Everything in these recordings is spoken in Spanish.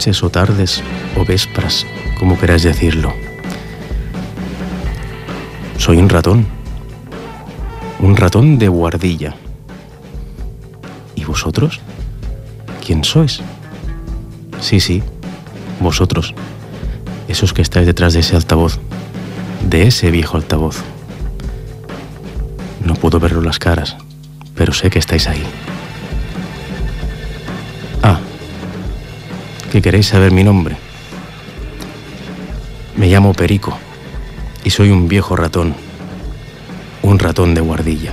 o tardes o vespras, como queráis decirlo. Soy un ratón, un ratón de guardilla. ¿Y vosotros? ¿Quién sois? Sí, sí, vosotros, esos que estáis detrás de ese altavoz, de ese viejo altavoz. No puedo verlo las caras, pero sé que estáis ahí. Que queréis saber mi nombre. Me llamo Perico y soy un viejo ratón, un ratón de guardilla.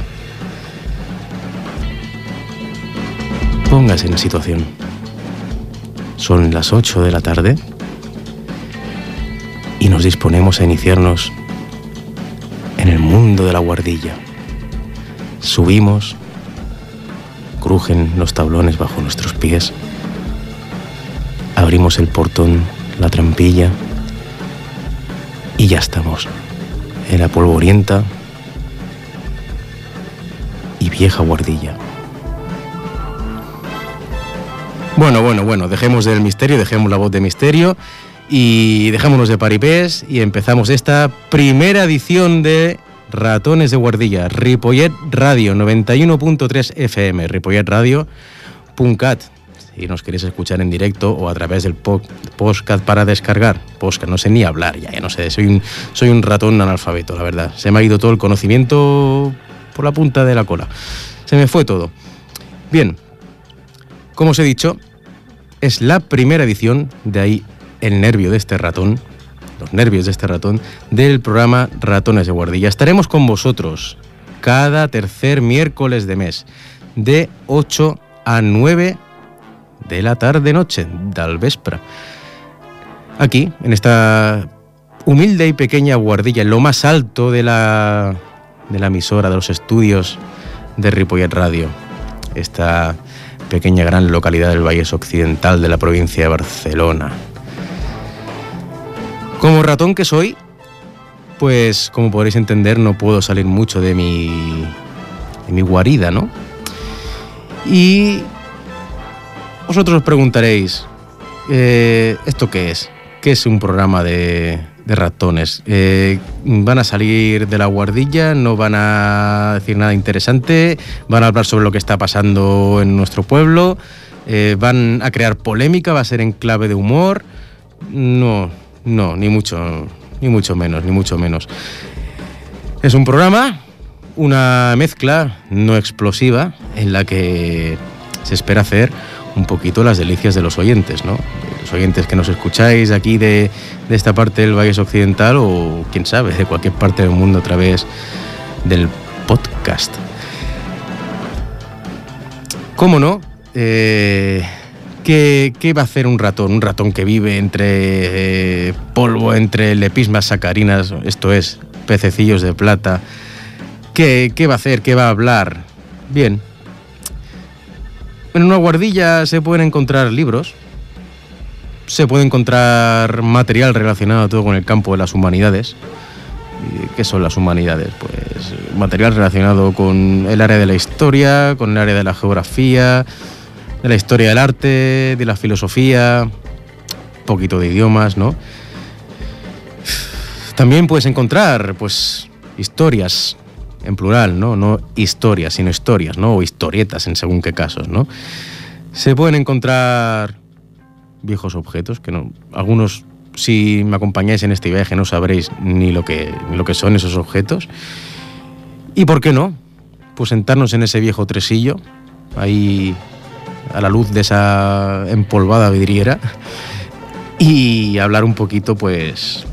Póngase en situación. Son las 8 de la tarde y nos disponemos a iniciarnos en el mundo de la guardilla. Subimos, crujen los tablones bajo nuestros pies, abrimos el portón, la trampilla y ya estamos en la polvorienta y vieja guardilla. Bueno, bueno, bueno, dejemos del misterio, dejemos la voz de misterio y dejémonos de paripés y empezamos esta primera edición de Ratones de Guardilla, Ripollet Radio 91.3 FM, ripolletradio.cat. Si nos queréis escuchar en directo o a través del podcast para descargar, podcast, no sé ni hablar ya, ya no sé, soy un, soy un ratón analfabeto, la verdad. Se me ha ido todo el conocimiento por la punta de la cola. Se me fue todo. Bien, como os he dicho, es la primera edición, de ahí el nervio de este ratón, los nervios de este ratón, del programa Ratones de Guardilla. Estaremos con vosotros cada tercer miércoles de mes, de 8 a 9 de la tarde-noche, del vespra. Aquí, en esta humilde y pequeña guardilla, en lo más alto de la, de la emisora, de los estudios de Ripollet Radio. Esta pequeña gran localidad del Valle Occidental de la provincia de Barcelona. Como ratón que soy, pues como podréis entender no puedo salir mucho de mi, de mi guarida, ¿no? Y vosotros os preguntaréis, eh, ¿esto qué es? ¿Qué es un programa de, ratones? Eh, ¿Van a salir de la guardilla? ¿No van a decir nada interesante? ¿Van a hablar sobre lo que está pasando en nuestro pueblo? Eh, ¿Van a crear polémica? ¿Va a ser en clave de humor? No, no, ni mucho, ni mucho menos, ni mucho menos. Es un programa, una mezcla no explosiva en la que se espera hacer un poquito las delicias de los oyentes, ¿no? Los oyentes que nos escucháis aquí de, esta parte del Valle Occidental o quién sabe, de cualquier parte del mundo a través del podcast. ¿Cómo no? Eh, ¿qué, ¿qué, va a hacer un ratón? Un ratón que vive entre eh, polvo, entre lepismas sacarinas, esto es, pececillos de plata. ¿Qué, ¿Qué va a hacer? ¿Qué va a hablar? Bien, en una guardilla se pueden encontrar libros, se puede encontrar material relacionado todo con el campo de las humanidades. ¿Qué son las humanidades? Pues material relacionado con el área de la historia, con el área de la geografía, de la historia del arte, de la filosofía, un poquito de idiomas, ¿no? También puedes encontrar, pues, historias en plural, ¿no? No historias, sino historias, ¿no? O historietas en según qué casos, ¿no? Se pueden encontrar viejos objetos que no. Algunos, si me acompañáis en este viaje, no sabréis ni lo que, ni lo que son esos objetos. ¿Y por qué no? Pues sentarnos en ese viejo tresillo, ahí a la luz de esa empolvada vidriera, y hablar un poquito, pues,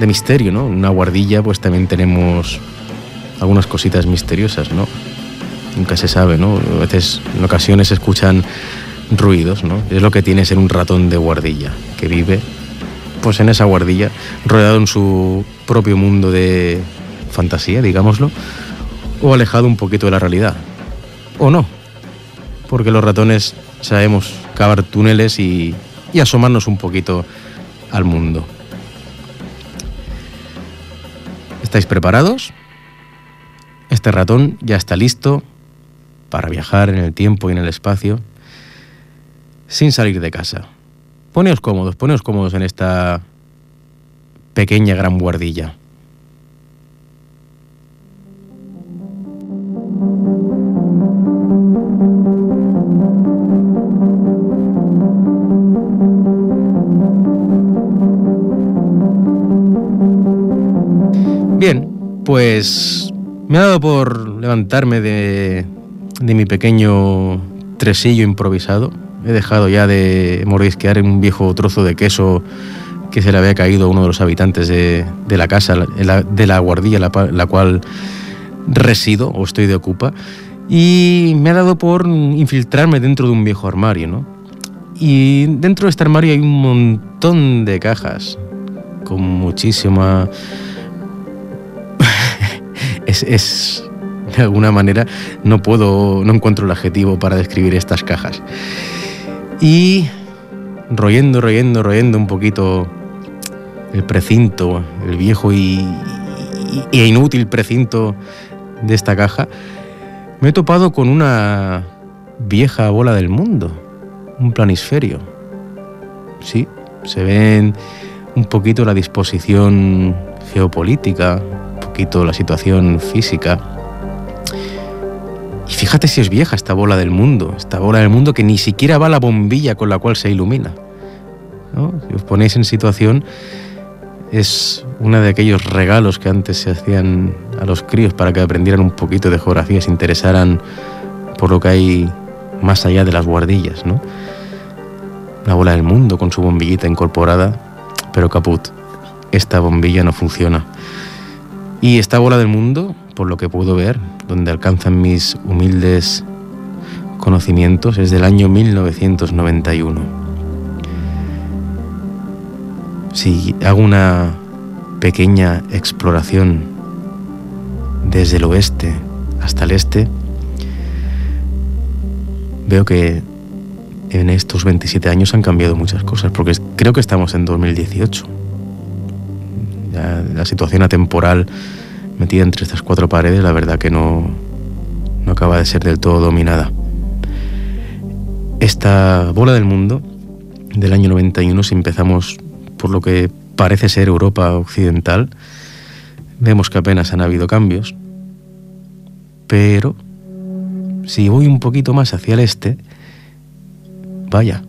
de misterio, ¿no? Una guardilla, pues también tenemos algunas cositas misteriosas, ¿no? Nunca se sabe, ¿no? A veces, en ocasiones se escuchan ruidos, ¿no? Es lo que tiene ser un ratón de guardilla, que vive, pues en esa guardilla, rodeado en su propio mundo de fantasía, digámoslo, o alejado un poquito de la realidad. O no, porque los ratones sabemos cavar túneles y, y asomarnos un poquito al mundo. ¿Estáis preparados? Este ratón ya está listo para viajar en el tiempo y en el espacio. sin salir de casa. Poneos cómodos, poneos cómodos en esta pequeña gran guardilla. Bien, pues me ha dado por levantarme de, mi pequeño tresillo improvisado. He dejado ya de mordisquear un viejo trozo de queso que se le había caído a uno de los habitantes de, la casa, de la guardilla la, la, cual resido o estoy de ocupa. Y me ha dado por infiltrarme dentro de un viejo armario, ¿no? Y dentro de este armario hay un montón de cajas con muchísima... es, es, de alguna manera no puedo, no encuentro el adjetivo para describir estas cajas. Y royendo, royendo, royendo un poquito el precinto, el viejo y, y, inútil precinto de esta caja, me he topado con una vieja bola del mundo, un planisferio. Sí, se ven un poquito la disposición geopolítica, poquito la situación física y fíjate si es vieja esta bola del mundo, esta bola del mundo que ni siquiera va la bombilla con la cual se ilumina. Si os ponéis en situación, es uno de aquellos regalos que antes se hacían a los críos para que aprendieran un poquito de geografía, se interesaran por lo que hay más allá de las guardillas. ¿no? La bola del mundo con su bombillita incorporada, pero caput. Esta bombilla no funciona. Y esta bola del mundo, por lo que puedo ver, donde alcanzan mis humildes conocimientos, es del año 1991. Si hago una pequeña exploración desde el oeste hasta el este, veo que en estos 27 años han cambiado muchas cosas, porque creo que estamos en 2018 la situación atemporal metida entre estas cuatro paredes, la verdad que no, no acaba de ser del todo dominada. Esta bola del mundo del año 91, si empezamos por lo que parece ser Europa occidental, vemos que apenas han habido cambios, pero si voy un poquito más hacia el este, vaya,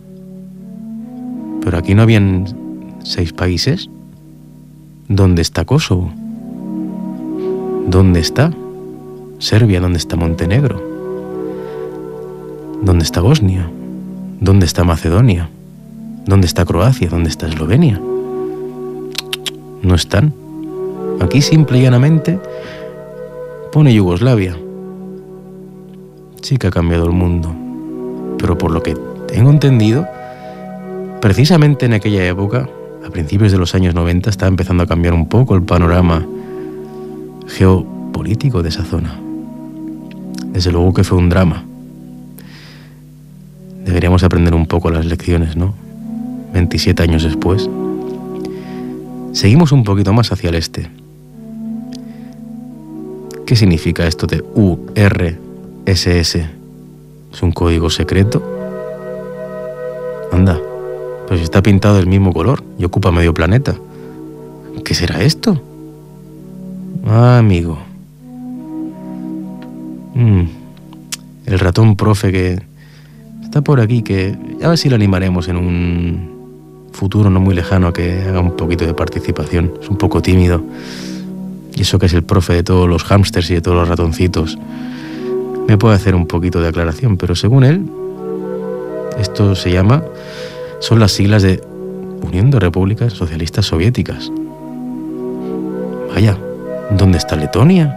pero aquí no habían seis países, ¿Dónde está Kosovo? ¿Dónde está Serbia? ¿Dónde está Montenegro? ¿Dónde está Bosnia? ¿Dónde está Macedonia? ¿Dónde está Croacia? ¿Dónde está Eslovenia? No están. Aquí simple y llanamente pone Yugoslavia. Sí que ha cambiado el mundo. Pero por lo que tengo entendido, precisamente en aquella época a principios de los años 90 estaba empezando a cambiar un poco el panorama geopolítico de esa zona. Desde luego que fue un drama. Deberíamos aprender un poco las lecciones, ¿no? 27 años después. Seguimos un poquito más hacia el este. ¿Qué significa esto de URSS? ¿Es un código secreto? Anda. Pues está pintado del mismo color y ocupa medio planeta. ¿Qué será esto? Ah, amigo. Mm. El ratón profe que está por aquí, que a ver si lo animaremos en un futuro no muy lejano a que haga un poquito de participación. Es un poco tímido. Y eso que es el profe de todos los hámsters y de todos los ratoncitos. Me puede hacer un poquito de aclaración, pero según él, esto se llama son las siglas de Unión de Repúblicas Socialistas Soviéticas. Vaya, ¿dónde está Letonia?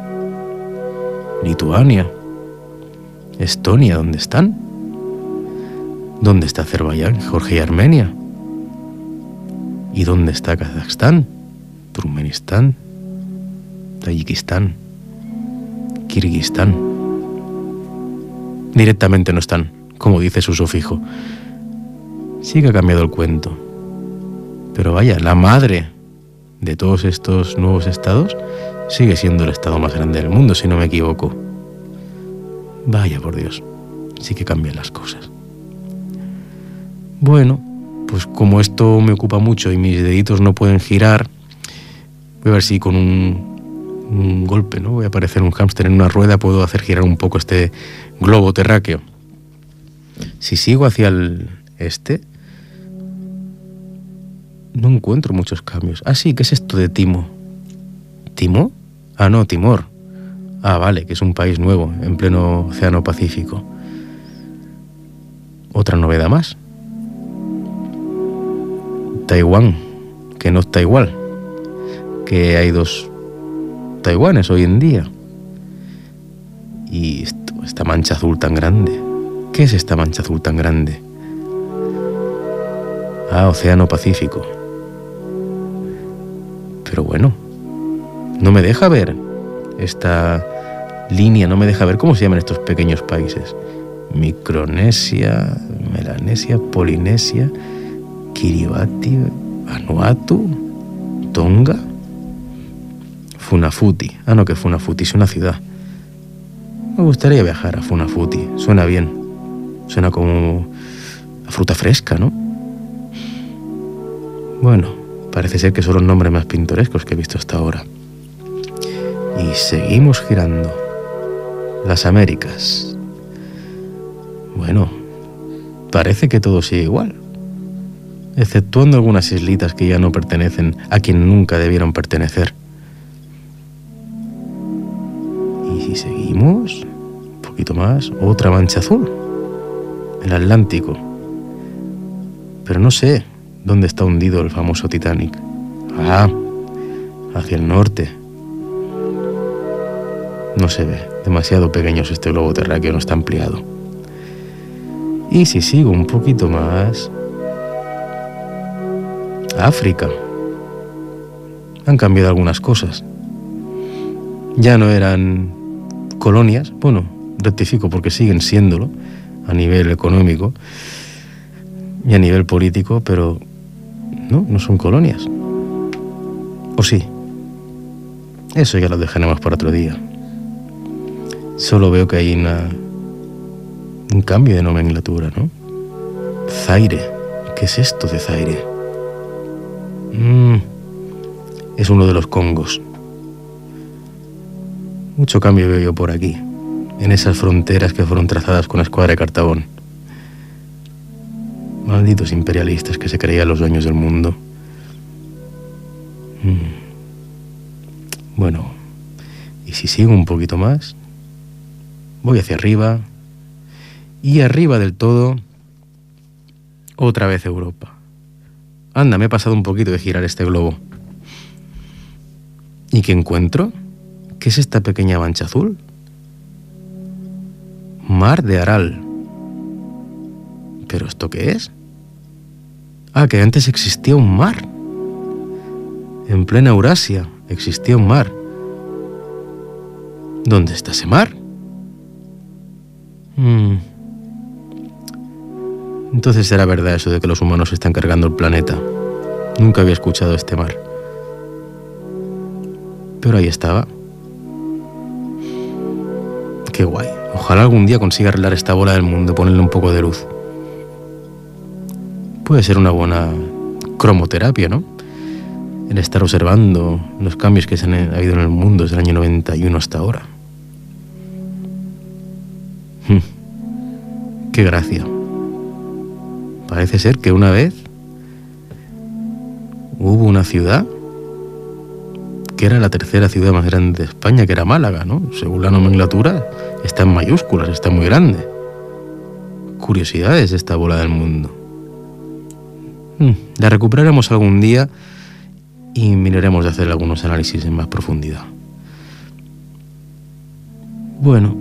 Lituania. Estonia, ¿dónde están? ¿Dónde está Azerbaiyán, Georgia y Armenia? ¿Y dónde está Kazajstán, Turkmenistán, Tayikistán, Kirguistán? Directamente no están, como dice su sufijo sí que ha cambiado el cuento. Pero vaya, la madre de todos estos nuevos estados sigue siendo el estado más grande del mundo, si no me equivoco. Vaya por Dios, sí que cambian las cosas. Bueno, pues como esto me ocupa mucho y mis deditos no pueden girar, voy a ver si con un, un golpe, ¿no? Voy a aparecer un hámster en una rueda, puedo hacer girar un poco este globo terráqueo. Si sigo hacia el este, no encuentro muchos cambios. Ah, sí, ¿qué es esto de Timo? ¿Timo? Ah, no, Timor. Ah, vale, que es un país nuevo, en pleno Océano Pacífico. Otra novedad más. Taiwán, que no está igual. Que hay dos Taiwanes hoy en día. Y esta mancha azul tan grande. ¿Qué es esta mancha azul tan grande? Ah, Océano Pacífico. Pero bueno, no me deja ver esta línea, no me deja ver cómo se llaman estos pequeños países. Micronesia, Melanesia, Polinesia, Kiribati, Vanuatu, Tonga, Funafuti. Ah, no, que Funafuti es una ciudad. Me gustaría viajar a Funafuti. Suena bien. Suena como a fruta fresca, ¿no? Bueno, parece ser que son los nombres más pintorescos que he visto hasta ahora. Y seguimos girando. Las Américas. Bueno, parece que todo sigue igual. Exceptuando algunas islitas que ya no pertenecen a quien nunca debieron pertenecer. Y si seguimos, un poquito más, otra mancha azul. El Atlántico. Pero no sé dónde está hundido el famoso Titanic. Ah, hacia el norte. No se ve, demasiado pequeño es este globo terráqueo, no está ampliado. Y si sigo un poquito más... África. Han cambiado algunas cosas. Ya no eran colonias, bueno, rectifico porque siguen siéndolo a nivel económico y a nivel político, pero no, no son colonias. ¿O sí? Eso ya lo dejaremos para otro día. Solo veo que hay una, un cambio de nomenclatura, ¿no? Zaire. ¿Qué es esto de Zaire? Mm, es uno de los Congos. Mucho cambio veo yo por aquí, en esas fronteras que fueron trazadas con la escuadra de Cartabón. Malditos imperialistas que se creían los dueños del mundo. Mm. Bueno, y si sigo un poquito más, voy hacia arriba y arriba del todo, otra vez Europa. Anda, me he pasado un poquito de girar este globo. ¿Y qué encuentro? ¿Qué es esta pequeña mancha azul? Mar de Aral. ¿Pero esto qué es? Ah, que antes existía un mar. En plena Eurasia existía un mar. ¿Dónde está ese mar? Mm. Entonces será verdad eso de que los humanos están cargando el planeta. Nunca había escuchado este mar. Pero ahí estaba. Qué guay. Ojalá algún día consiga arreglar esta bola del mundo ponerle un poco de luz. Puede ser una buena cromoterapia, ¿no? El estar observando los cambios que se han habido en el mundo desde el año 91 hasta ahora. Hmm. Qué gracia. Parece ser que una vez hubo una ciudad que era la tercera ciudad más grande de España, que era Málaga, ¿no? Según la nomenclatura, está en mayúsculas, está muy grande. Curiosidades de esta bola del mundo. Hmm, la recuperaremos algún día y miraremos de hacer algunos análisis en más profundidad. Bueno,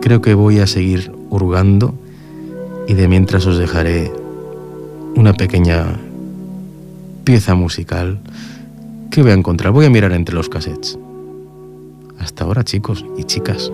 creo que voy a seguir hurgando y de mientras os dejaré una pequeña pieza musical que voy a encontrar. Voy a mirar entre los cassettes. Hasta ahora, chicos y chicas.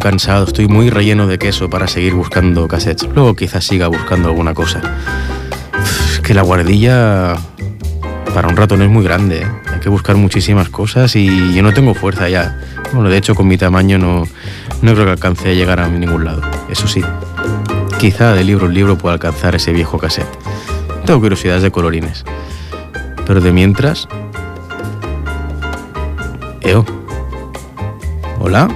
Cansado, estoy muy relleno de queso para seguir buscando cassettes. Luego quizás siga buscando alguna cosa. Que la guardilla para un ratón es muy grande, ¿eh? hay que buscar muchísimas cosas y yo no tengo fuerza ya. Bueno, de hecho con mi tamaño no, no creo que alcance a llegar a ningún lado. Eso sí, quizá de libro en libro pueda alcanzar ese viejo cassette. Tengo curiosidades de colorines. Pero de mientras... Eo. ¿Hola?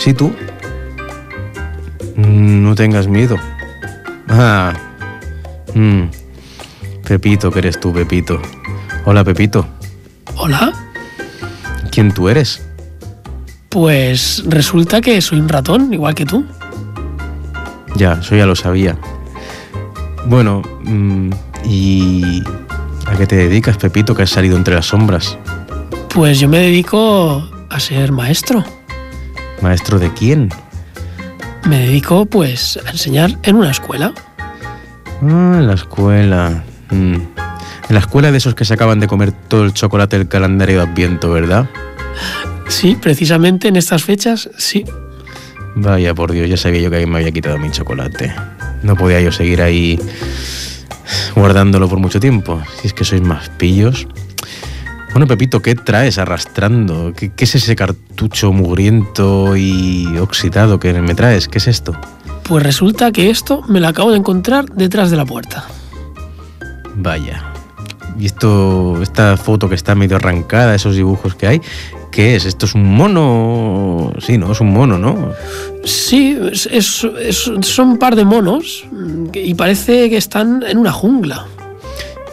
¿Sí tú? Mm, No tengas miedo. Ah. Mm. Pepito, que eres tú, Pepito. Hola, Pepito. Hola. ¿Quién tú eres? Pues resulta que soy un ratón, igual que tú. Ya, eso ya lo sabía. Bueno, mm, ¿y a qué te dedicas, Pepito, que has salido entre las sombras? Pues yo me dedico a ser maestro. ¿Maestro de quién? Me dedico pues a enseñar en una escuela. Ah, en la escuela. Mm. En la escuela de esos que se acaban de comer todo el chocolate del calendario de Adviento, ¿verdad? Sí, precisamente en estas fechas, sí. Vaya, por Dios, ya sabía yo que alguien me había quitado mi chocolate. No podía yo seguir ahí guardándolo por mucho tiempo. Si es que sois más pillos. Bueno, Pepito, ¿qué traes arrastrando? ¿Qué, qué es ese cartucho mugriento y oxidado que me traes? ¿Qué es esto? Pues resulta que esto me lo acabo de encontrar detrás de la puerta. Vaya. Y esto, esta foto que está medio arrancada, esos dibujos que hay, ¿qué es? ¿Esto es un mono? Sí, ¿no? Es un mono, ¿no? Sí, es- es- es- son un par de monos y parece que están en una jungla.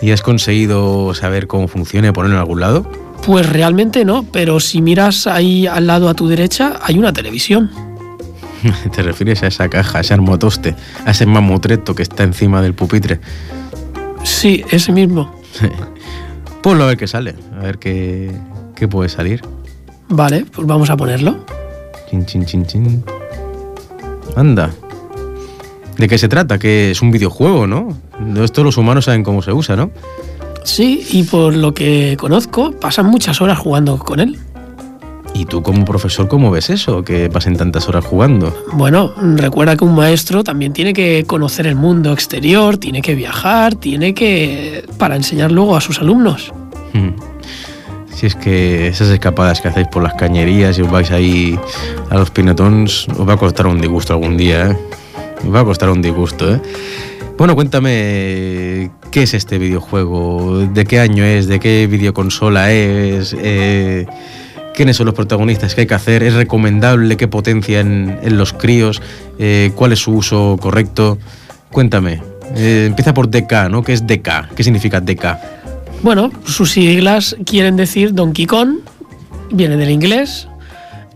¿Y has conseguido saber cómo funciona y ponerlo en algún lado? Pues realmente no, pero si miras ahí al lado a tu derecha hay una televisión. ¿Te refieres a esa caja, a ese armotoste, a ese mamutreto que está encima del pupitre? Sí, ese mismo. Ponlo a ver qué sale, a ver qué, qué puede salir. Vale, pues vamos a ponerlo. Chin, chin, chin, chin. Anda. ¿De qué se trata? Que es un videojuego, ¿no? Esto los humanos saben cómo se usa, ¿no? Sí, y por lo que conozco, pasan muchas horas jugando con él. ¿Y tú como profesor cómo ves eso? Que pasen tantas horas jugando. Bueno, recuerda que un maestro también tiene que conocer el mundo exterior, tiene que viajar, tiene que... para enseñar luego a sus alumnos. Hmm. Si es que esas escapadas que hacéis por las cañerías y os vais ahí a los pinetons, os va a costar un disgusto algún día, ¿eh? Os va a costar un disgusto, ¿eh? Bueno, cuéntame, ¿qué es este videojuego? ¿De qué año es? ¿De qué videoconsola es? Eh, ¿Quiénes son los protagonistas? ¿Qué hay que hacer? ¿Es recomendable? ¿Qué potencia en, en los críos? Eh, ¿Cuál es su uso correcto? Cuéntame. Eh, empieza por DK, ¿no? ¿Qué es DK? ¿Qué significa DK? Bueno, sus siglas quieren decir Donkey Kong, viene del inglés,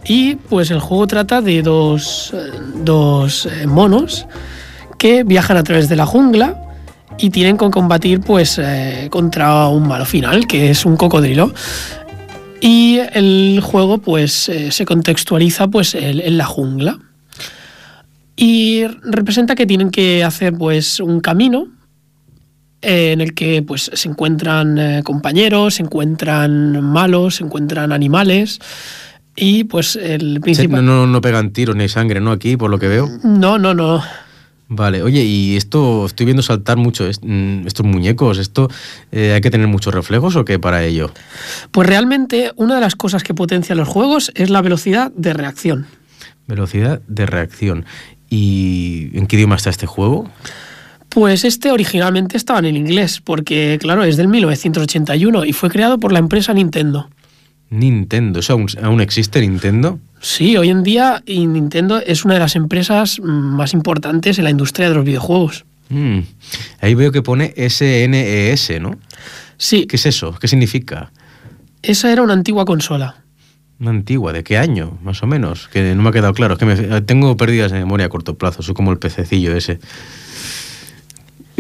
y pues el juego trata de dos, dos eh, monos que viajan a través de la jungla y tienen que combatir pues eh, contra un malo final, que es un cocodrilo. Y el juego pues eh, se contextualiza pues en, en la jungla. Y representa que tienen que hacer pues un camino en el que pues se encuentran compañeros, se encuentran malos, se encuentran animales y pues el principal... No, no, no pegan tiros ni hay sangre, ¿no? Aquí, por lo que veo. no, no, no. Vale, oye, y esto estoy viendo saltar mucho, mm, estos muñecos, ¿esto eh, hay que tener muchos reflejos o qué para ello? Pues realmente una de las cosas que potencia los juegos es la velocidad de reacción. Velocidad de reacción. ¿Y en qué idioma está este juego? Pues este originalmente estaba en el inglés, porque claro, es del 1981 y fue creado por la empresa Nintendo. Nintendo, ¿eso aún, aún existe Nintendo? Sí, hoy en día Nintendo es una de las empresas más importantes en la industria de los videojuegos. Mm, Ahí veo que pone SNES, ¿no? Sí, ¿Qué es eso? ¿Qué significa? esa era una antigua consola. Una antigua, ¿de qué año? Más o menos. Que no me ha quedado claro. Es que me- tengo pérdidas de memoria a corto plazo. Soy como el pececillo ese.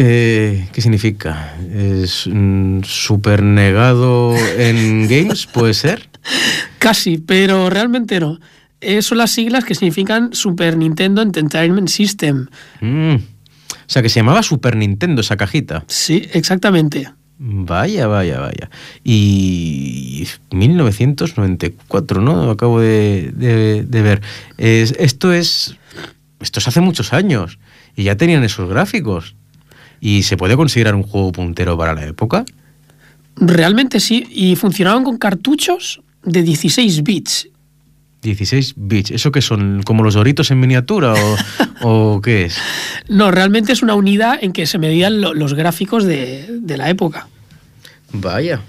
Eh, ¿Qué significa? ¿Es mm, super negado en games? ¿Puede ser? Casi, pero realmente no. Eh, son las siglas que significan Super Nintendo Entertainment System. Mm. O sea, que se llamaba Super Nintendo esa cajita. Sí, exactamente. Vaya, vaya, vaya. Y 1994, ¿no? Acabo de, de- de ver. Es- esto es. Esto es hace muchos años. Y ya tenían esos gráficos. ¿Y se puede considerar un juego puntero para la época? Realmente sí, y funcionaban con cartuchos de 16 bits. 16 bits. ¿Eso qué son? ¿Como los doritos en miniatura o, o qué es? No, realmente es una unidad en que se medían lo- los gráficos de, de la época. Vaya.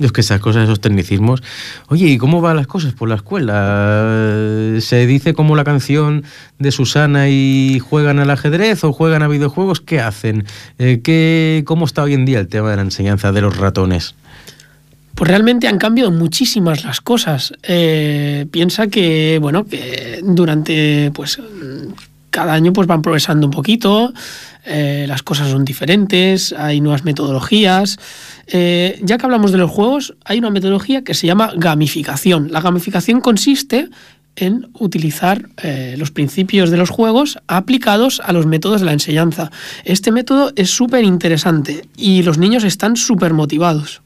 Es que esas cosas, esos tecnicismos. Oye, ¿y cómo van las cosas por la escuela? ¿Se dice como la canción de Susana y juegan al ajedrez o juegan a videojuegos? ¿Qué hacen? Eh, ¿qué, ¿Cómo está hoy en día el tema de la enseñanza de los ratones? Pues realmente han cambiado muchísimas las cosas. Eh, piensa que, bueno, que durante, pues, cada año pues van progresando un poquito, eh, las cosas son diferentes, hay nuevas metodologías. Eh, ya que hablamos de los juegos, hay una metodología que se llama gamificación. La gamificación consiste en utilizar eh, los principios de los juegos aplicados a los métodos de la enseñanza. Este método es súper interesante y los niños están súper motivados.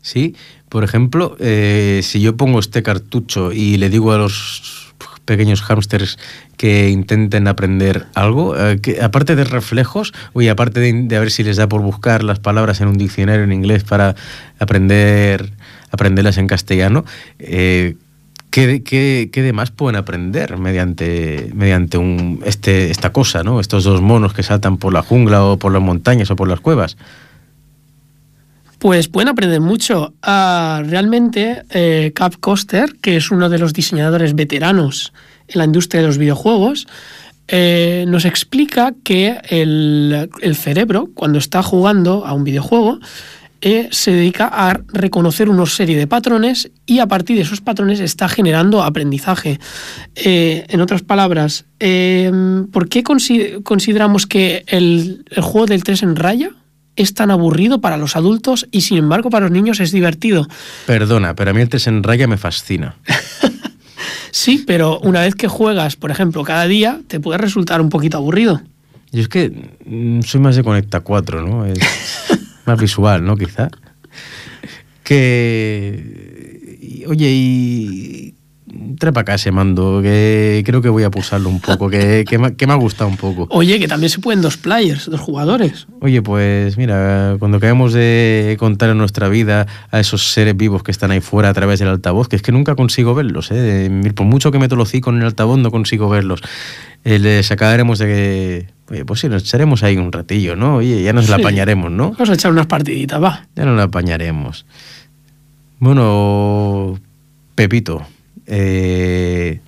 Sí, por ejemplo, eh, si yo pongo este cartucho y le digo a los pequeños hámsters que intenten aprender algo, eh, que, aparte de reflejos, oye, aparte de, a ver si les da por buscar las palabras en un diccionario en inglés para aprender aprenderlas en castellano, eh, ¿qué, qué, qué demás pueden aprender mediante, mediante un, este, esta cosa, ¿no? Estos dos monos que saltan por la jungla o por las montañas o por las cuevas. Pues pueden aprender mucho. Ah, realmente, eh, Cap Coster, que es uno de los diseñadores veteranos en la industria de los videojuegos, eh, nos explica que el, el cerebro, cuando está jugando a un videojuego, eh, se dedica a reconocer una serie de patrones y a partir de esos patrones está generando aprendizaje. Eh, en otras palabras, eh, ¿por qué consi- consideramos que el, el juego del 3 en raya es tan aburrido para los adultos y sin embargo para los niños es divertido? Perdona, pero a mí el 3 en raya me fascina. Sí, pero una vez que juegas, por ejemplo, cada día, te puede resultar un poquito aburrido. Yo es que mm, soy más de Conecta 4, ¿no? Es más visual, ¿no? Quizá. Que. Oye, y. Trae para acá ese mando, que creo que voy a pulsarlo un poco, que, que, me, que me ha gustado un poco. Oye, que también se pueden dos players, dos jugadores. Oye, pues mira, cuando acabemos de contar en nuestra vida a esos seres vivos que están ahí fuera a través del altavoz, que es que nunca consigo verlos, ¿eh? por mucho que me tolocí con el altavoz no consigo verlos. Eh, les acabaremos de que, oye, pues sí, nos echaremos ahí un ratillo, ¿no? Oye, ya nos la Sí. apañaremos, ¿no? Vamos a echar unas partiditas, va. Ya nos la apañaremos. Bueno, Pepito, eh,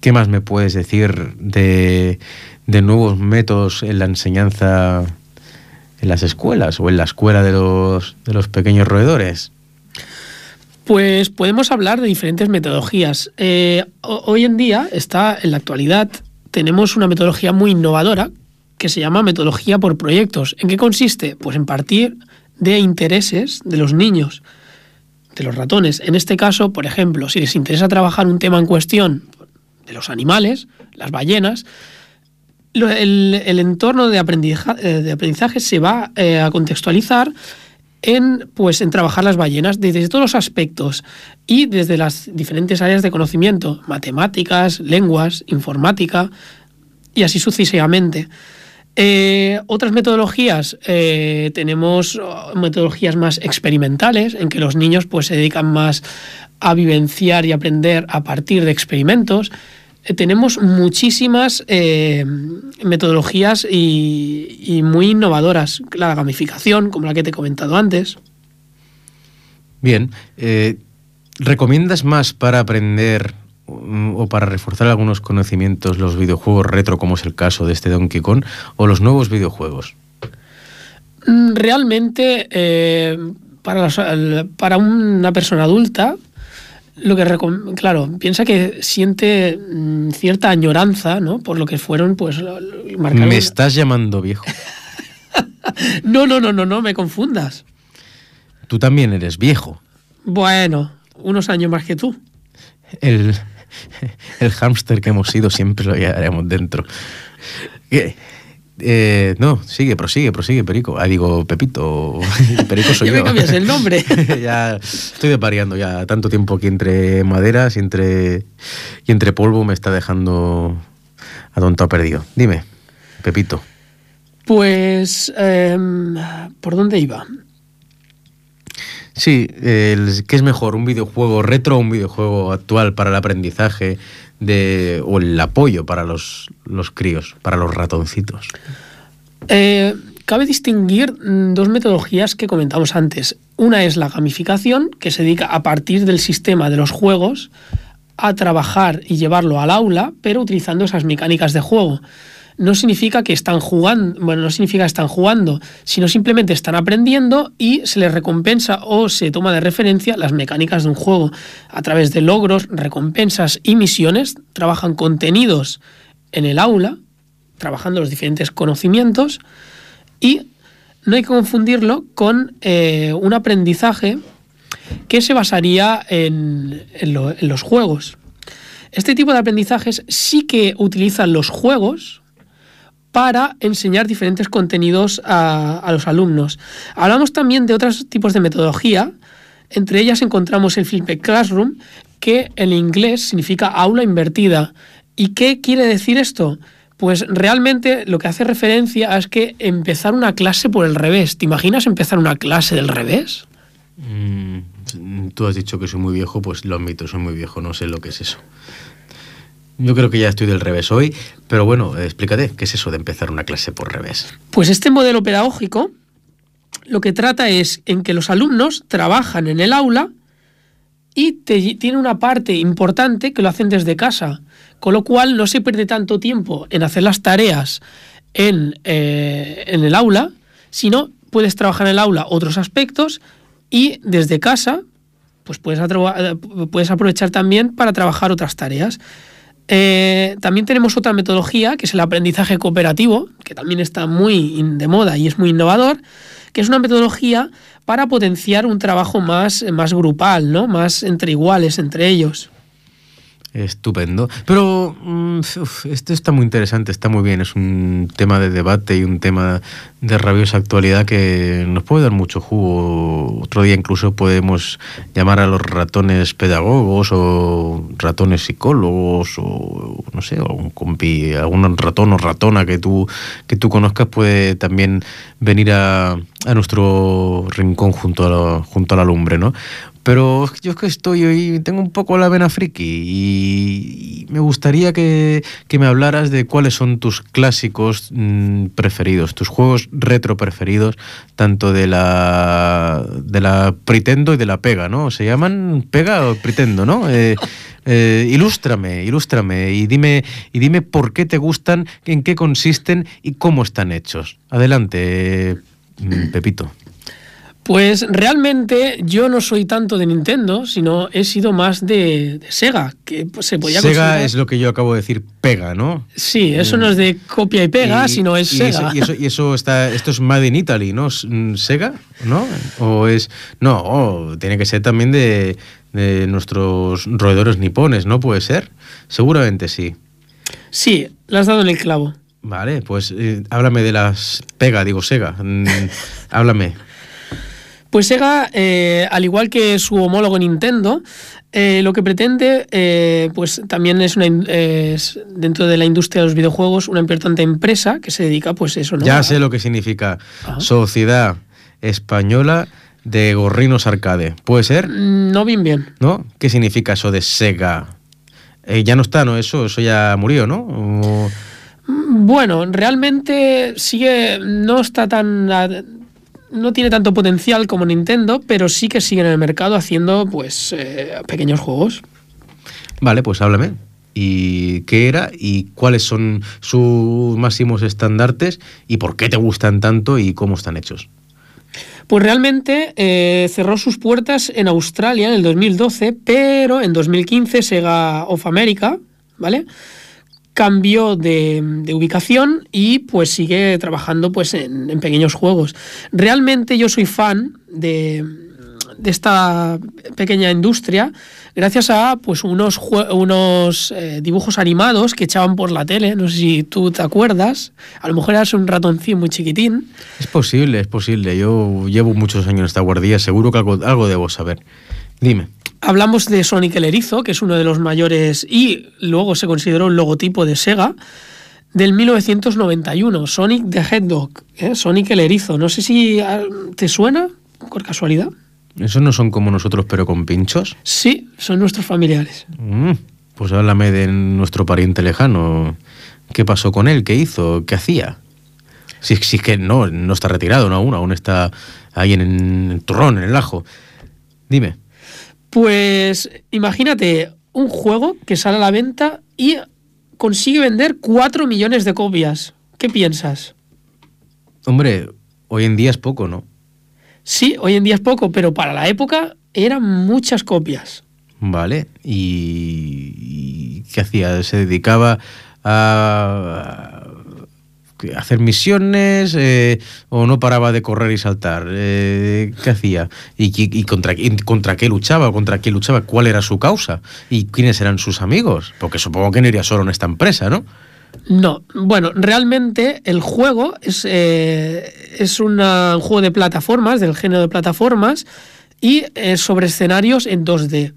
¿qué más me puedes decir de, de nuevos métodos en la enseñanza en las escuelas o en la escuela de los, de los pequeños roedores? Pues podemos hablar de diferentes metodologías. Eh, ho- hoy en día está, en la actualidad, tenemos una metodología muy innovadora que se llama metodología por proyectos. ¿En qué consiste? Pues en partir de intereses de los niños, de los ratones. En este caso, por ejemplo, si les interesa trabajar un tema en cuestión de los animales, las ballenas, el, entorno de, eh, de aprendizaje se va eh, a contextualizar en, pues, en trabajar las ballenas desde todos los aspectos y desde las diferentes áreas de conocimiento, matemáticas, lenguas, informática y así sucesivamente. Eh, otras metodologías, eh, tenemos oh, metodologías más experimentales, en que los niños pues, se dedican más a vivenciar y aprender a partir de experimentos. Eh, tenemos muchísimas metodologías y, muy innovadoras. La gamificación, como la que te he comentado antes. Bien, ¿recomiendas más para aprender o para reforzar algunos conocimientos los videojuegos retro, como es el caso de este Donkey Kong, o los nuevos videojuegos? Mm, Realmente, eh, para, las- para una persona adulta, lo que claro, piensa que siente mm, cierta añoranza, ¿no? Por lo que fueron, pues, marcaron- Me estás llamando viejo. No, no, no, no, no me confundas. Tú también eres viejo. Bueno, unos años más que tú. El, el hámster que hemos sido siempre lo llevaremos dentro. ¿Qué, Eh, no, sigue, prosigue, prosigue, Perico. Ah, digo, Pepito. Perico soy ya yo. me cambias el nombre. ya estoy desvariando ya. Tanto tiempo que entre maderas y entre, y entre polvo me está dejando a tonto perdido. Dime, Pepito. Pues, em, ¿por dónde iba? Sí, ¿qué es mejor? ¿Un videojuego retro o un videojuego actual para el aprendizaje o el apoyo para los, los críos, para los ratoncitos? Eh, cabe distinguir mm, dos metodologías que comentamos antes. Una es la gamificación, que se dedica a partir del sistema de los juegos a trabajar y llevarlo al aula, pero utilizando esas mecánicas de juego. No significa que están jugando, bueno, no significa que están jugando, sino simplemente están aprendiendo y se les recompensa o se toma de referencia las mecánicas de un juego. A través de logros, recompensas y misiones, trabajan contenidos en el aula, trabajando los diferentes conocimientos y no hay que confundirlo con eh, un aprendizaje que se basaría en, en lo- en los juegos. Este tipo de aprendizajes sí que utilizan los juegos para enseñar diferentes contenidos a, los alumnos. Hablamos también de otros tipos de metodología. Entre ellas encontramos el Flipped Classroom, que en inglés significa aula invertida. ¿Y qué quiere decir esto? Pues realmente lo que hace referencia es que empezar una clase por el revés. ¿Te imaginas empezar una clase del revés? Mm, tú has dicho que soy muy viejo, pues lo admito, soy muy viejo, no sé lo que es eso. Yo creo que ya estoy del revés hoy, pero bueno, explícate, ¿qué es eso de empezar una clase por revés? Pues este modelo pedagógico lo que trata es en que los alumnos trabajan en el aula y te- tiene una parte importante que lo hacen desde casa, con lo cual no se pierde tanto tiempo en hacer las tareas en, eh, en el aula, sino puedes trabajar en el aula otros aspectos y desde casa pues puedes, puedes aprovechar también para trabajar otras tareas. Eh, también tenemos otra metodología, que es el aprendizaje cooperativo, que también está muy de moda y es muy innovador, que es una metodología para potenciar un trabajo más, más grupal, ¿no? más entre iguales, entre ellos. Estupendo. Pero mm, uf, esto está muy interesante, está muy bien. Es un tema de debate y un tema de rabiosa actualidad que nos puede dar mucho jugo. Otro día incluso podemos llamar a los ratones pedagogos o ratones psicólogos o no sé, un compi, algún ratón o ratona que tú, que tú conozcas puede también venir a, a nuestro rincón junto a junto a la lumbre, ¿no? Pero yo es que estoy hoy, tengo un poco la vena friki y, me gustaría que, que me hablaras de cuáles son tus clásicos mm, preferidos, tus juegos retro preferidos, tanto de la, de la Pretendo y de la Pega, ¿no? ¿Se llaman Pega o Pretendo, no? Eh, eh, ilústrame, ilústrame y dime, y dime por qué te gustan, en qué consisten y cómo están hechos. Adelante, mm, Pepito. Pues realmente yo no soy tanto de Nintendo, sino he sido más de, de Sega, que pues, se podía Sega considerar- es lo que yo acabo de decir, pega, ¿no? Sí, eso no es de copia y pega, Y- sino es y Sega. Eso, y eso, y eso está, esto es Made in Italy, ¿no? Mm, Sega, ¿no? O es, no, oh, tiene que ser también de, de nuestros roedores nipones, ¿no? Puede ser. Seguramente sí. Sí, le has dado en el clavo. Vale, pues eh, háblame de las pega, digo Sega. Mm, háblame. Pues Sega, eh, al igual que su homólogo Nintendo, eh, lo que pretende, eh, pues también es una es, dentro de la industria de los videojuegos una importante empresa que se dedica, pues eso, ¿no? Ya sé lo que significa Ajá. Sociedad Española de Gorrinos Arcade. ¿Puede ser? Mm, No bien bien. ¿No? ¿Qué significa eso de Sega? Ya no está, ¿no? Eso, eso ya murió, ¿no? O- Mm, Bueno, realmente sigue, no está tan, no tiene tanto potencial como Nintendo, pero sí que sigue en el mercado haciendo, pues, eh, pequeños juegos. Vale, pues háblame. ¿Y qué era? ¿Y cuáles son sus máximos estandartes? ¿Y por qué te gustan tanto? ¿Y cómo están hechos? Pues realmente eh, cerró sus puertas en Australia en el 2012, pero en 2015 Sega of America, ¿vale? Cambió de, ubicación y pues sigue trabajando pues en, pequeños juegos. Realmente yo soy fan de, de esta pequeña industria gracias a pues unos, unos eh, dibujos animados que echaban por la tele. No sé si tú te acuerdas. A lo mejor eras un ratoncín muy chiquitín. Es posible, es posible. Yo llevo muchos años en esta guardia, seguro que algo, algo debo saber. Dime. Hablamos de Sonic el Erizo, que es uno de los mayores y luego se consideró un logotipo de Sega del 1991, Sonic the Hedgehog, ¿eh? Sonic el Erizo. No sé si ah, te suena, por casualidad. ¿Esos no son como nosotros pero con pinchos? Sí, son nuestros familiares. Mm, pues háblame de nuestro pariente lejano. ¿Qué pasó con él? ¿Qué hizo? ¿Qué hacía? Si, si es que no, no está retirado, no aún, aún está ahí en el turrón, en el ajo. Dime. Pues imagínate un juego que sale a la venta y consigue vender 4 millones de copias. ¿Qué piensas? Hombre, hoy en día es poco, ¿no? Sí, hoy en día es poco, pero para la época eran muchas copias. Vale, ¿y, qué hacía? ¿Se dedicaba a hacer misiones eh, o no paraba de correr y saltar? Eh, ¿Qué hacía? ¿Y, contra, qué luchaba? ¿Contra qué luchaba? ¿Cuál era su causa? ¿Y quiénes eran sus amigos? Porque supongo que no iría solo en esta empresa, ¿no? No, bueno, realmente el juego es, eh, es un juego de plataformas, del género de plataformas, y sobre escenarios en 2D.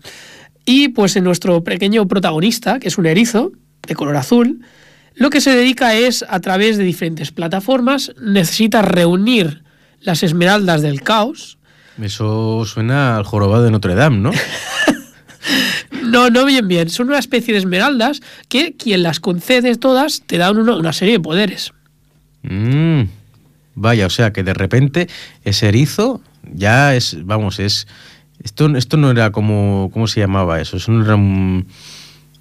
Y pues en nuestro pequeño protagonista, que es un erizo de color azul, lo que se dedica es, a través de diferentes plataformas, necesita reunir las esmeraldas del caos. Eso suena al jorobado de Notre Dame, ¿no? no, no bien bien. Son una especie de esmeraldas que quien las concede todas te dan una, serie de poderes. Mm, vaya, o sea que de repente ese erizo ya es, vamos, es... Esto, esto no era como, ¿cómo se llamaba eso? Eso no era un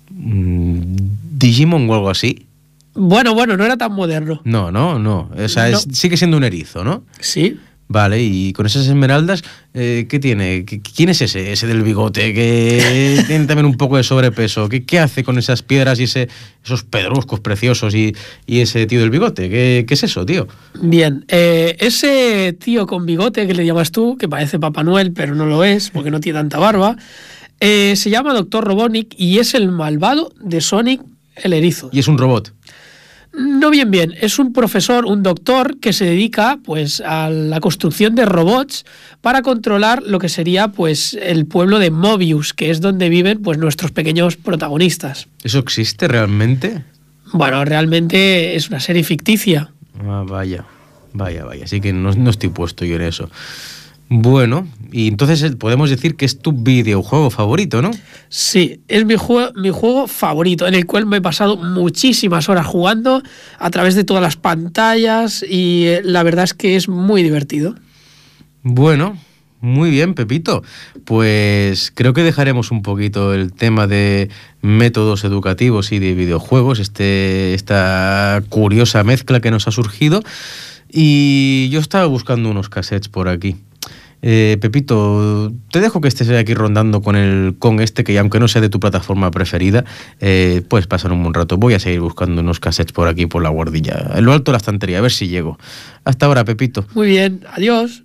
Digimon o algo así. Bueno, bueno, no era tan moderno. No, no, no. O sea, sigue siendo un erizo, ¿no? Sí. Vale, y con esas esmeraldas, eh, ¿qué tiene? ¿Quién es ese? Ese del bigote, que tiene también un poco de sobrepeso. ¿Qué, hace con esas piedras y ese, esos pedruscos preciosos y, ese tío del bigote? ¿Qué, es eso, tío? Bien, eh, ese tío con bigote que le llamas tú, que parece Papá Noel, pero no lo es, porque no tiene tanta barba, eh, se llama Doctor Robotnik y es el malvado de Sonic el erizo. Y es un robot. No bien bien, es un profesor, un doctor que se dedica pues a la construcción de robots para controlar lo que sería pues el pueblo de Mobius, que es donde viven pues nuestros pequeños protagonistas. ¿Eso existe realmente? Bueno, realmente es una serie ficticia. Ah, vaya, vaya, vaya, así que no, no estoy puesto yo en eso. Bueno, y entonces eh, podemos decir que es tu videojuego favorito, ¿no? Sí, es mi juego, mi juego favorito, en el cual me he pasado muchísimas horas jugando a través de todas las pantallas y eh, la verdad es que es muy divertido. Bueno, muy bien, Pepito. Pues creo que dejaremos un poquito el tema de métodos educativos y de videojuegos, este, esta curiosa mezcla que nos ha surgido. Y yo estaba buscando unos cassettes por aquí. Eh, Pepito, te dejo que estés aquí rondando con el con este, que aunque no sea de tu plataforma preferida, eh, puedes pasar un buen rato. Voy a seguir buscando unos cassettes por aquí, por la guardilla, en lo alto de la estantería, a ver si llego. Hasta ahora, Pepito. Muy bien, adiós.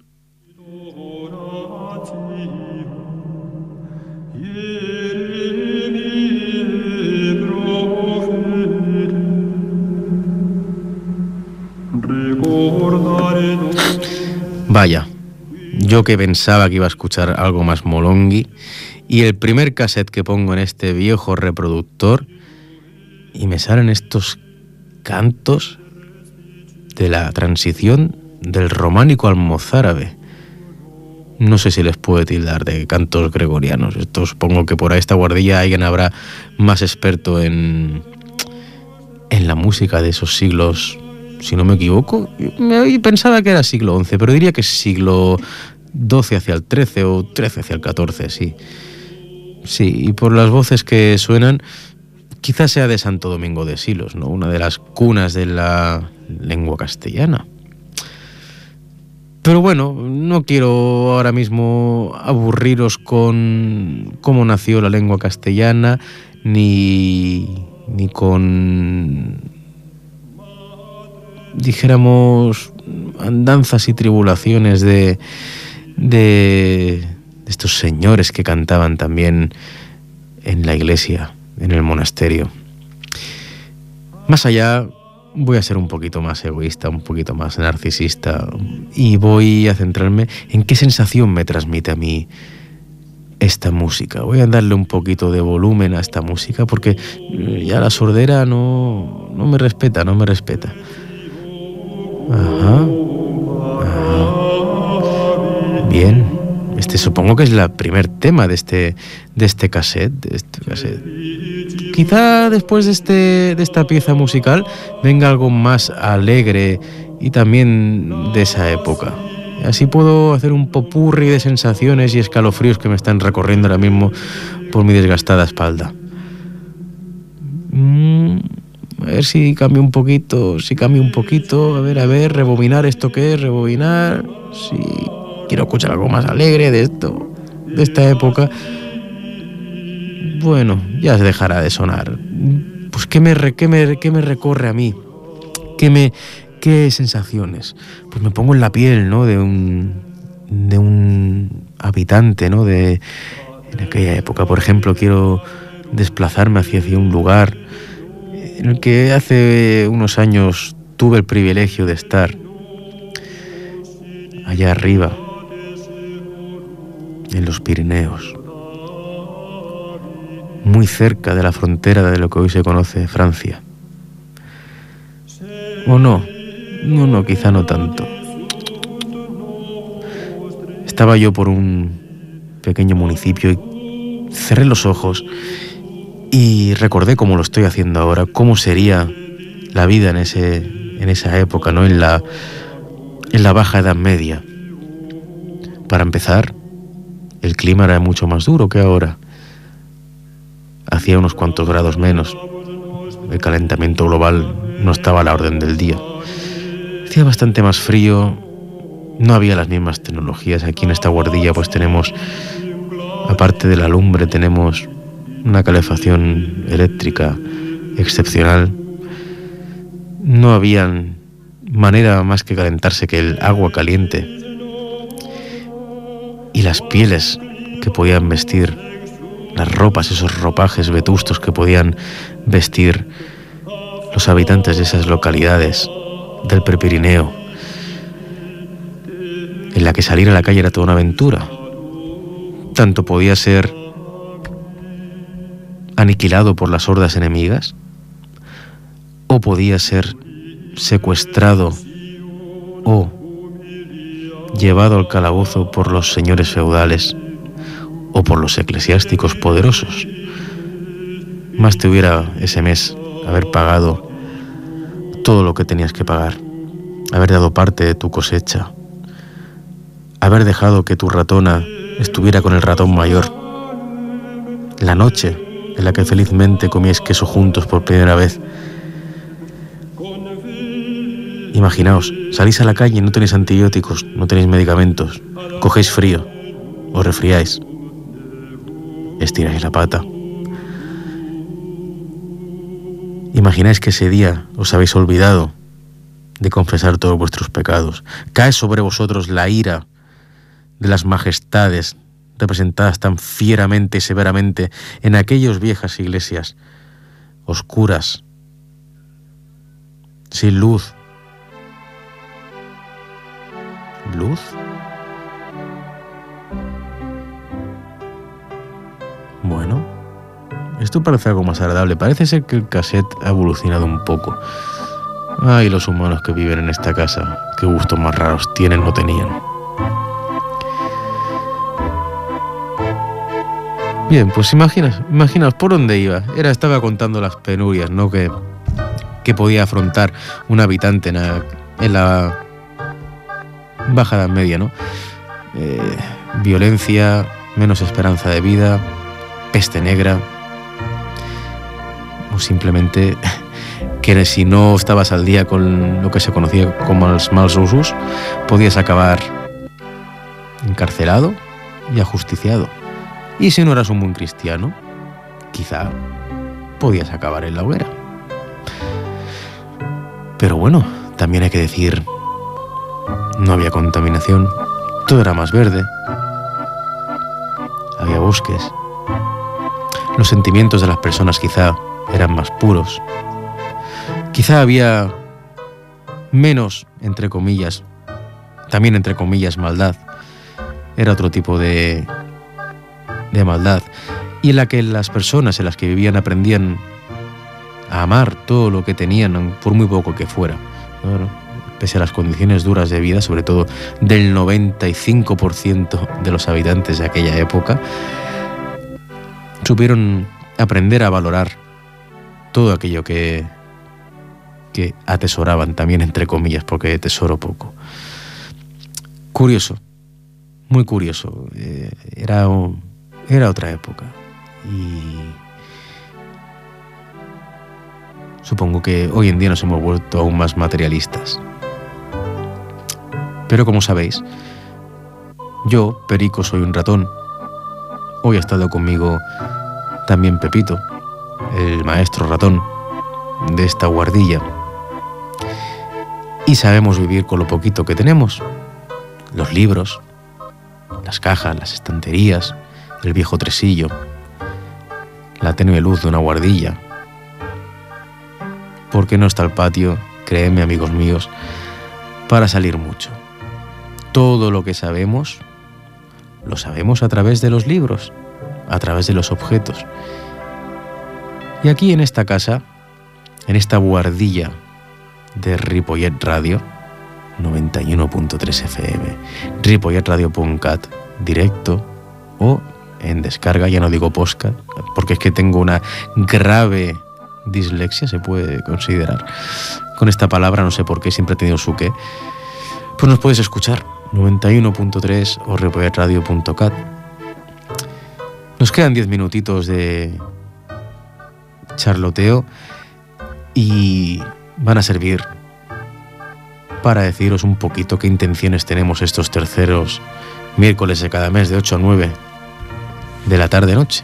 Vaya, yo que pensaba que iba a escuchar algo más molongi, y el primer cassette que pongo en este viejo reproductor, y me salen estos cantos de la transición del románico al mozárabe. No sé si les puede tildar de cantos gregorianos. Esto supongo que por ahí esta guardilla alguien habrá más experto en, en la música de esos siglos si no me equivoco. Pensaba que era siglo XI, pero diría que es siglo XII hacia el XIII o XIII hacia el XIV, sí. Sí, y por las voces que suenan, quizás sea de Santo Domingo de Silos, ¿no? Una de las cunas de la lengua castellana. Pero bueno, no quiero ahora mismo aburriros con cómo nació la lengua castellana, ni, ni con dijéramos, andanzas y tribulaciones de, de, estos señores que cantaban también en la iglesia, en el monasterio. Más allá, voy a ser un poquito más egoísta, un poquito más narcisista y voy a centrarme en qué sensación me transmite a mí esta música. Voy a darle un poquito de volumen a esta música porque ya la sordera no, no me respeta, no me respeta. Ajá. Bien. Este supongo que es el primer tema de este, este cassette. De este cassette. Quizá después de, este, de esta pieza musical venga algo más alegre y también de esa época. Así puedo hacer un popurri de sensaciones y escalofríos que me están recorriendo ahora mismo por mi desgastada espalda. Mm, a ver si cambio un poquito, si cambio un poquito. A ver, a ver, rebobinar esto que es, rebobinar. Si quiero escuchar algo más alegre de esto, de esta época. Bueno, ya se dejará de sonar. Pues ¿qué me, qué me, qué me recorre a mí? ¿Qué me, qué sensaciones? Pues me pongo en la piel, ¿no? De un, de un habitante, ¿no? De, en aquella época, por ejemplo, quiero desplazarme hacia, hacia un lugar en el que hace unos años tuve el privilegio de estar allá arriba, en los Pirineos, muy cerca de la frontera de lo que hoy se conoce Francia. ¿O no? No, no, quizá no tanto. Estaba yo por un pequeño municipio y cerré los ojos y recordé cómo lo estoy haciendo ahora, cómo sería la vida en, ese, en esa época, ¿no? En la, en la baja Edad Media. Para empezar, el clima era mucho más duro que ahora. Hacía unos cuantos grados menos. El calentamiento global no estaba a la orden del día hacía bastante más frío, no había las mismas tecnologías. Aquí en esta guardilla pues tenemos, aparte de la lumbre, tenemos una calefacción eléctrica excepcional. No había manera más que calentarse que el agua caliente. Y las pieles que podían vestir, las ropas, esos ropajes vetustos que podían vestir los habitantes de esas localidades del Prepirineo, en la que salir a la calle era toda una aventura. Tanto podía ser aniquilado por las hordas enemigas, o podía ser secuestrado o llevado al calabozo por los señores feudales o por los eclesiásticos poderosos. Más te hubiera ese mes haber pagado todo lo que tenías que pagar, haber dado parte de tu cosecha, haber dejado que tu ratona estuviera con el ratón mayor, la noche en la que felizmente comíais queso juntos por primera vez. Imaginaos, salís a la calle no tenéis antibióticos, no tenéis medicamentos, cogéis frío, os resfriáis, estiráis la pata. Imagináis que ese día os habéis olvidado de confesar todos vuestros pecados. Cae sobre vosotros la ira de las majestades representadas tan fieramente y severamente en aquellas viejas iglesias oscuras, sin luz. ¿Luz? Bueno. Esto parece algo más agradable. Parece ser que el cassette ha evolucionado un poco. Ay, los humanos que viven en esta casa, qué gustos más raros tienen o tenían. Bien, pues imaginas, imaginaos por dónde iba. Era, estaba contando las penurias, ¿no? Que, que podía afrontar un habitante en la, baja edad media, ¿no? Eh, violencia, menos esperanza de vida, peste negra, simplemente que si no estabas al día con lo que se conocía como los malos usos, podías acabar encarcelado y ajusticiado. Y si no eras un buen cristiano, quizá podías acabar en la hoguera. Pero bueno, también hay que decir, no había contaminación, todo era más verde, bosques. Los sentimientos de las personas quizá eran más puros. Quizá había menos, entre comillas, también entre comillas, maldad. Era otro tipo de, de maldad. Y en la que las personas en las que vivían aprendían a amar todo lo que tenían, por muy poco que fuera. Pese a las condiciones duras de vida, sobre todo del 95% de los habitantes de aquella época, supieron aprender a valorar todo aquello que, que atesoraban también entre comillas, porque tesoro poco. Curioso, muy curioso. Eh, era, era otra época. Y supongo que hoy en día nos hemos vuelto aún más materialistas. Pero como sabéis, yo, Perico, soy un ratón. Hoy ha estado conmigo también Pepito, el maestro ratón de esta guardilla. Y sabemos vivir con lo poquito que tenemos. Los libros, las cajas, las estanterías, el viejo tresillo, la tenue luz de una guardilla. Porque no está el patio, créeme amigos míos, para salir mucho. Todo lo que sabemos, lo sabemos a través de los libros, a través de los objetos. Y aquí en esta casa, en esta guardilla de Ripollet Radio, 91.3 FM, ripolletradio.cat, directo o en descarga, ya no digo podcast, porque es que tengo una grave dislexia, se puede considerar. Con esta palabra, no sé por qué, siempre he tenido su qué. Pues nos puedes escuchar, 91.3 o. Nos quedan 10 minutitos de charloteo y van a servir para deciros un poquito qué intenciones tenemos estos terceros miércoles de cada mes de 8 a 9 de la tarde-noche.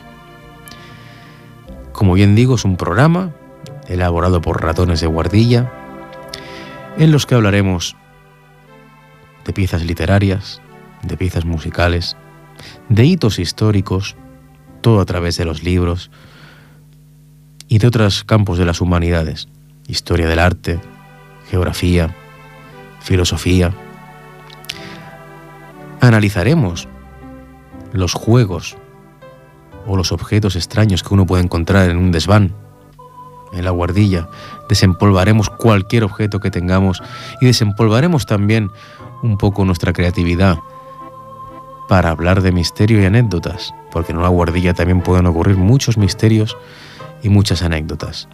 Como bien digo, es un programa elaborado por ratones de guardilla, en los que hablaremos de piezas literarias, de piezas musicales, de hitos históricos, todo a través de los libros y de otros campos de las humanidades, historia del arte, geografía, filosofía. Analizaremos los juegos o los objetos extraños que uno puede encontrar en un desván, en la guardilla. Desempolvaremos cualquier objeto que tengamos y desempolvaremos también un poco nuestra creatividad para hablar de misterio y anécdotas, porque en la guardilla también pueden ocurrir muchos misterios y muchas anécdotas.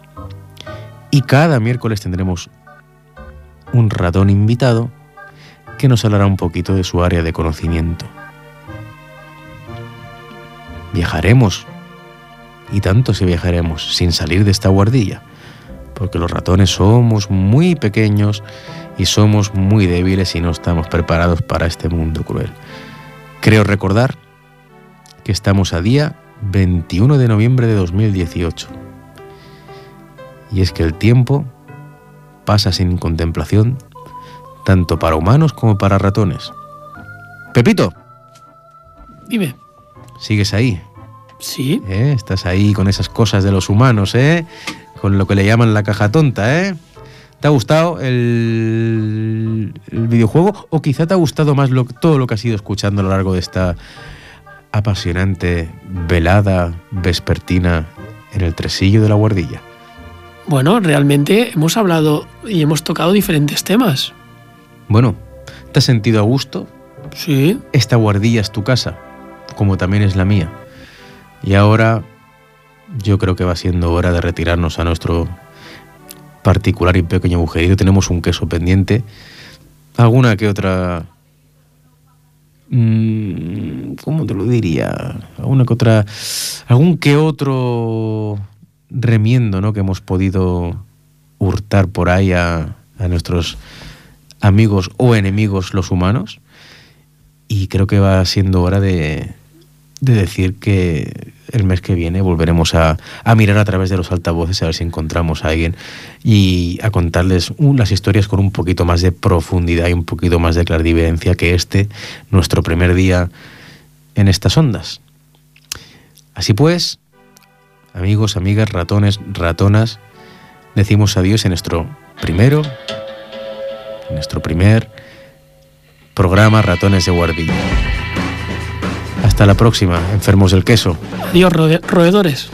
Y cada miércoles tendremos un ratón invitado que nos hablará un poquito de su área de conocimiento. Viajaremos, y tanto si viajaremos, sin salir de esta guardilla, porque los ratones somos muy pequeños y somos muy débiles y no estamos preparados para este mundo cruel. Creo recordar que estamos a día 21 de noviembre de 2018. Y es que el tiempo pasa sin contemplación, tanto para humanos como para ratones. Pepito. Dime. ¿Sigues ahí? Sí. ¿Eh? Estás ahí con esas cosas de los humanos, ¿eh? Con lo que le llaman la caja tonta, ¿eh? ¿Te ha gustado el, videojuego o quizá te ha gustado más todo lo que has ido escuchando a lo largo de esta apasionante velada vespertina en el tresillo de la guardilla? Bueno, realmente hemos hablado y hemos tocado diferentes temas. Bueno, ¿te has sentido a gusto? Sí. Esta guardilla es tu casa, como también es la mía. Y ahora yo creo que va siendo hora de retirarnos a nuestro particular y pequeño agujerito. Tenemos un queso pendiente, alguna que otra... Mm, ¿Cómo te lo diría? Alguna que otra... Algún que otro remiendo ¿no? que hemos podido hurtar por ahí a, nuestros amigos o enemigos los humanos. Y creo que va siendo hora de, de decir que el mes que viene volveremos a, a, mirar a través de los altavoces a ver si encontramos a alguien y a contarles las historias con un poquito más de profundidad y un poquito más de clarividencia que este, nuestro primer día en estas ondas. Así pues, amigos, amigas, ratones, ratonas, decimos adiós en nuestro primero, en nuestro primer programa Ratones de Guardilla. Hasta la próxima, enfermos del queso. Adiós, roedores.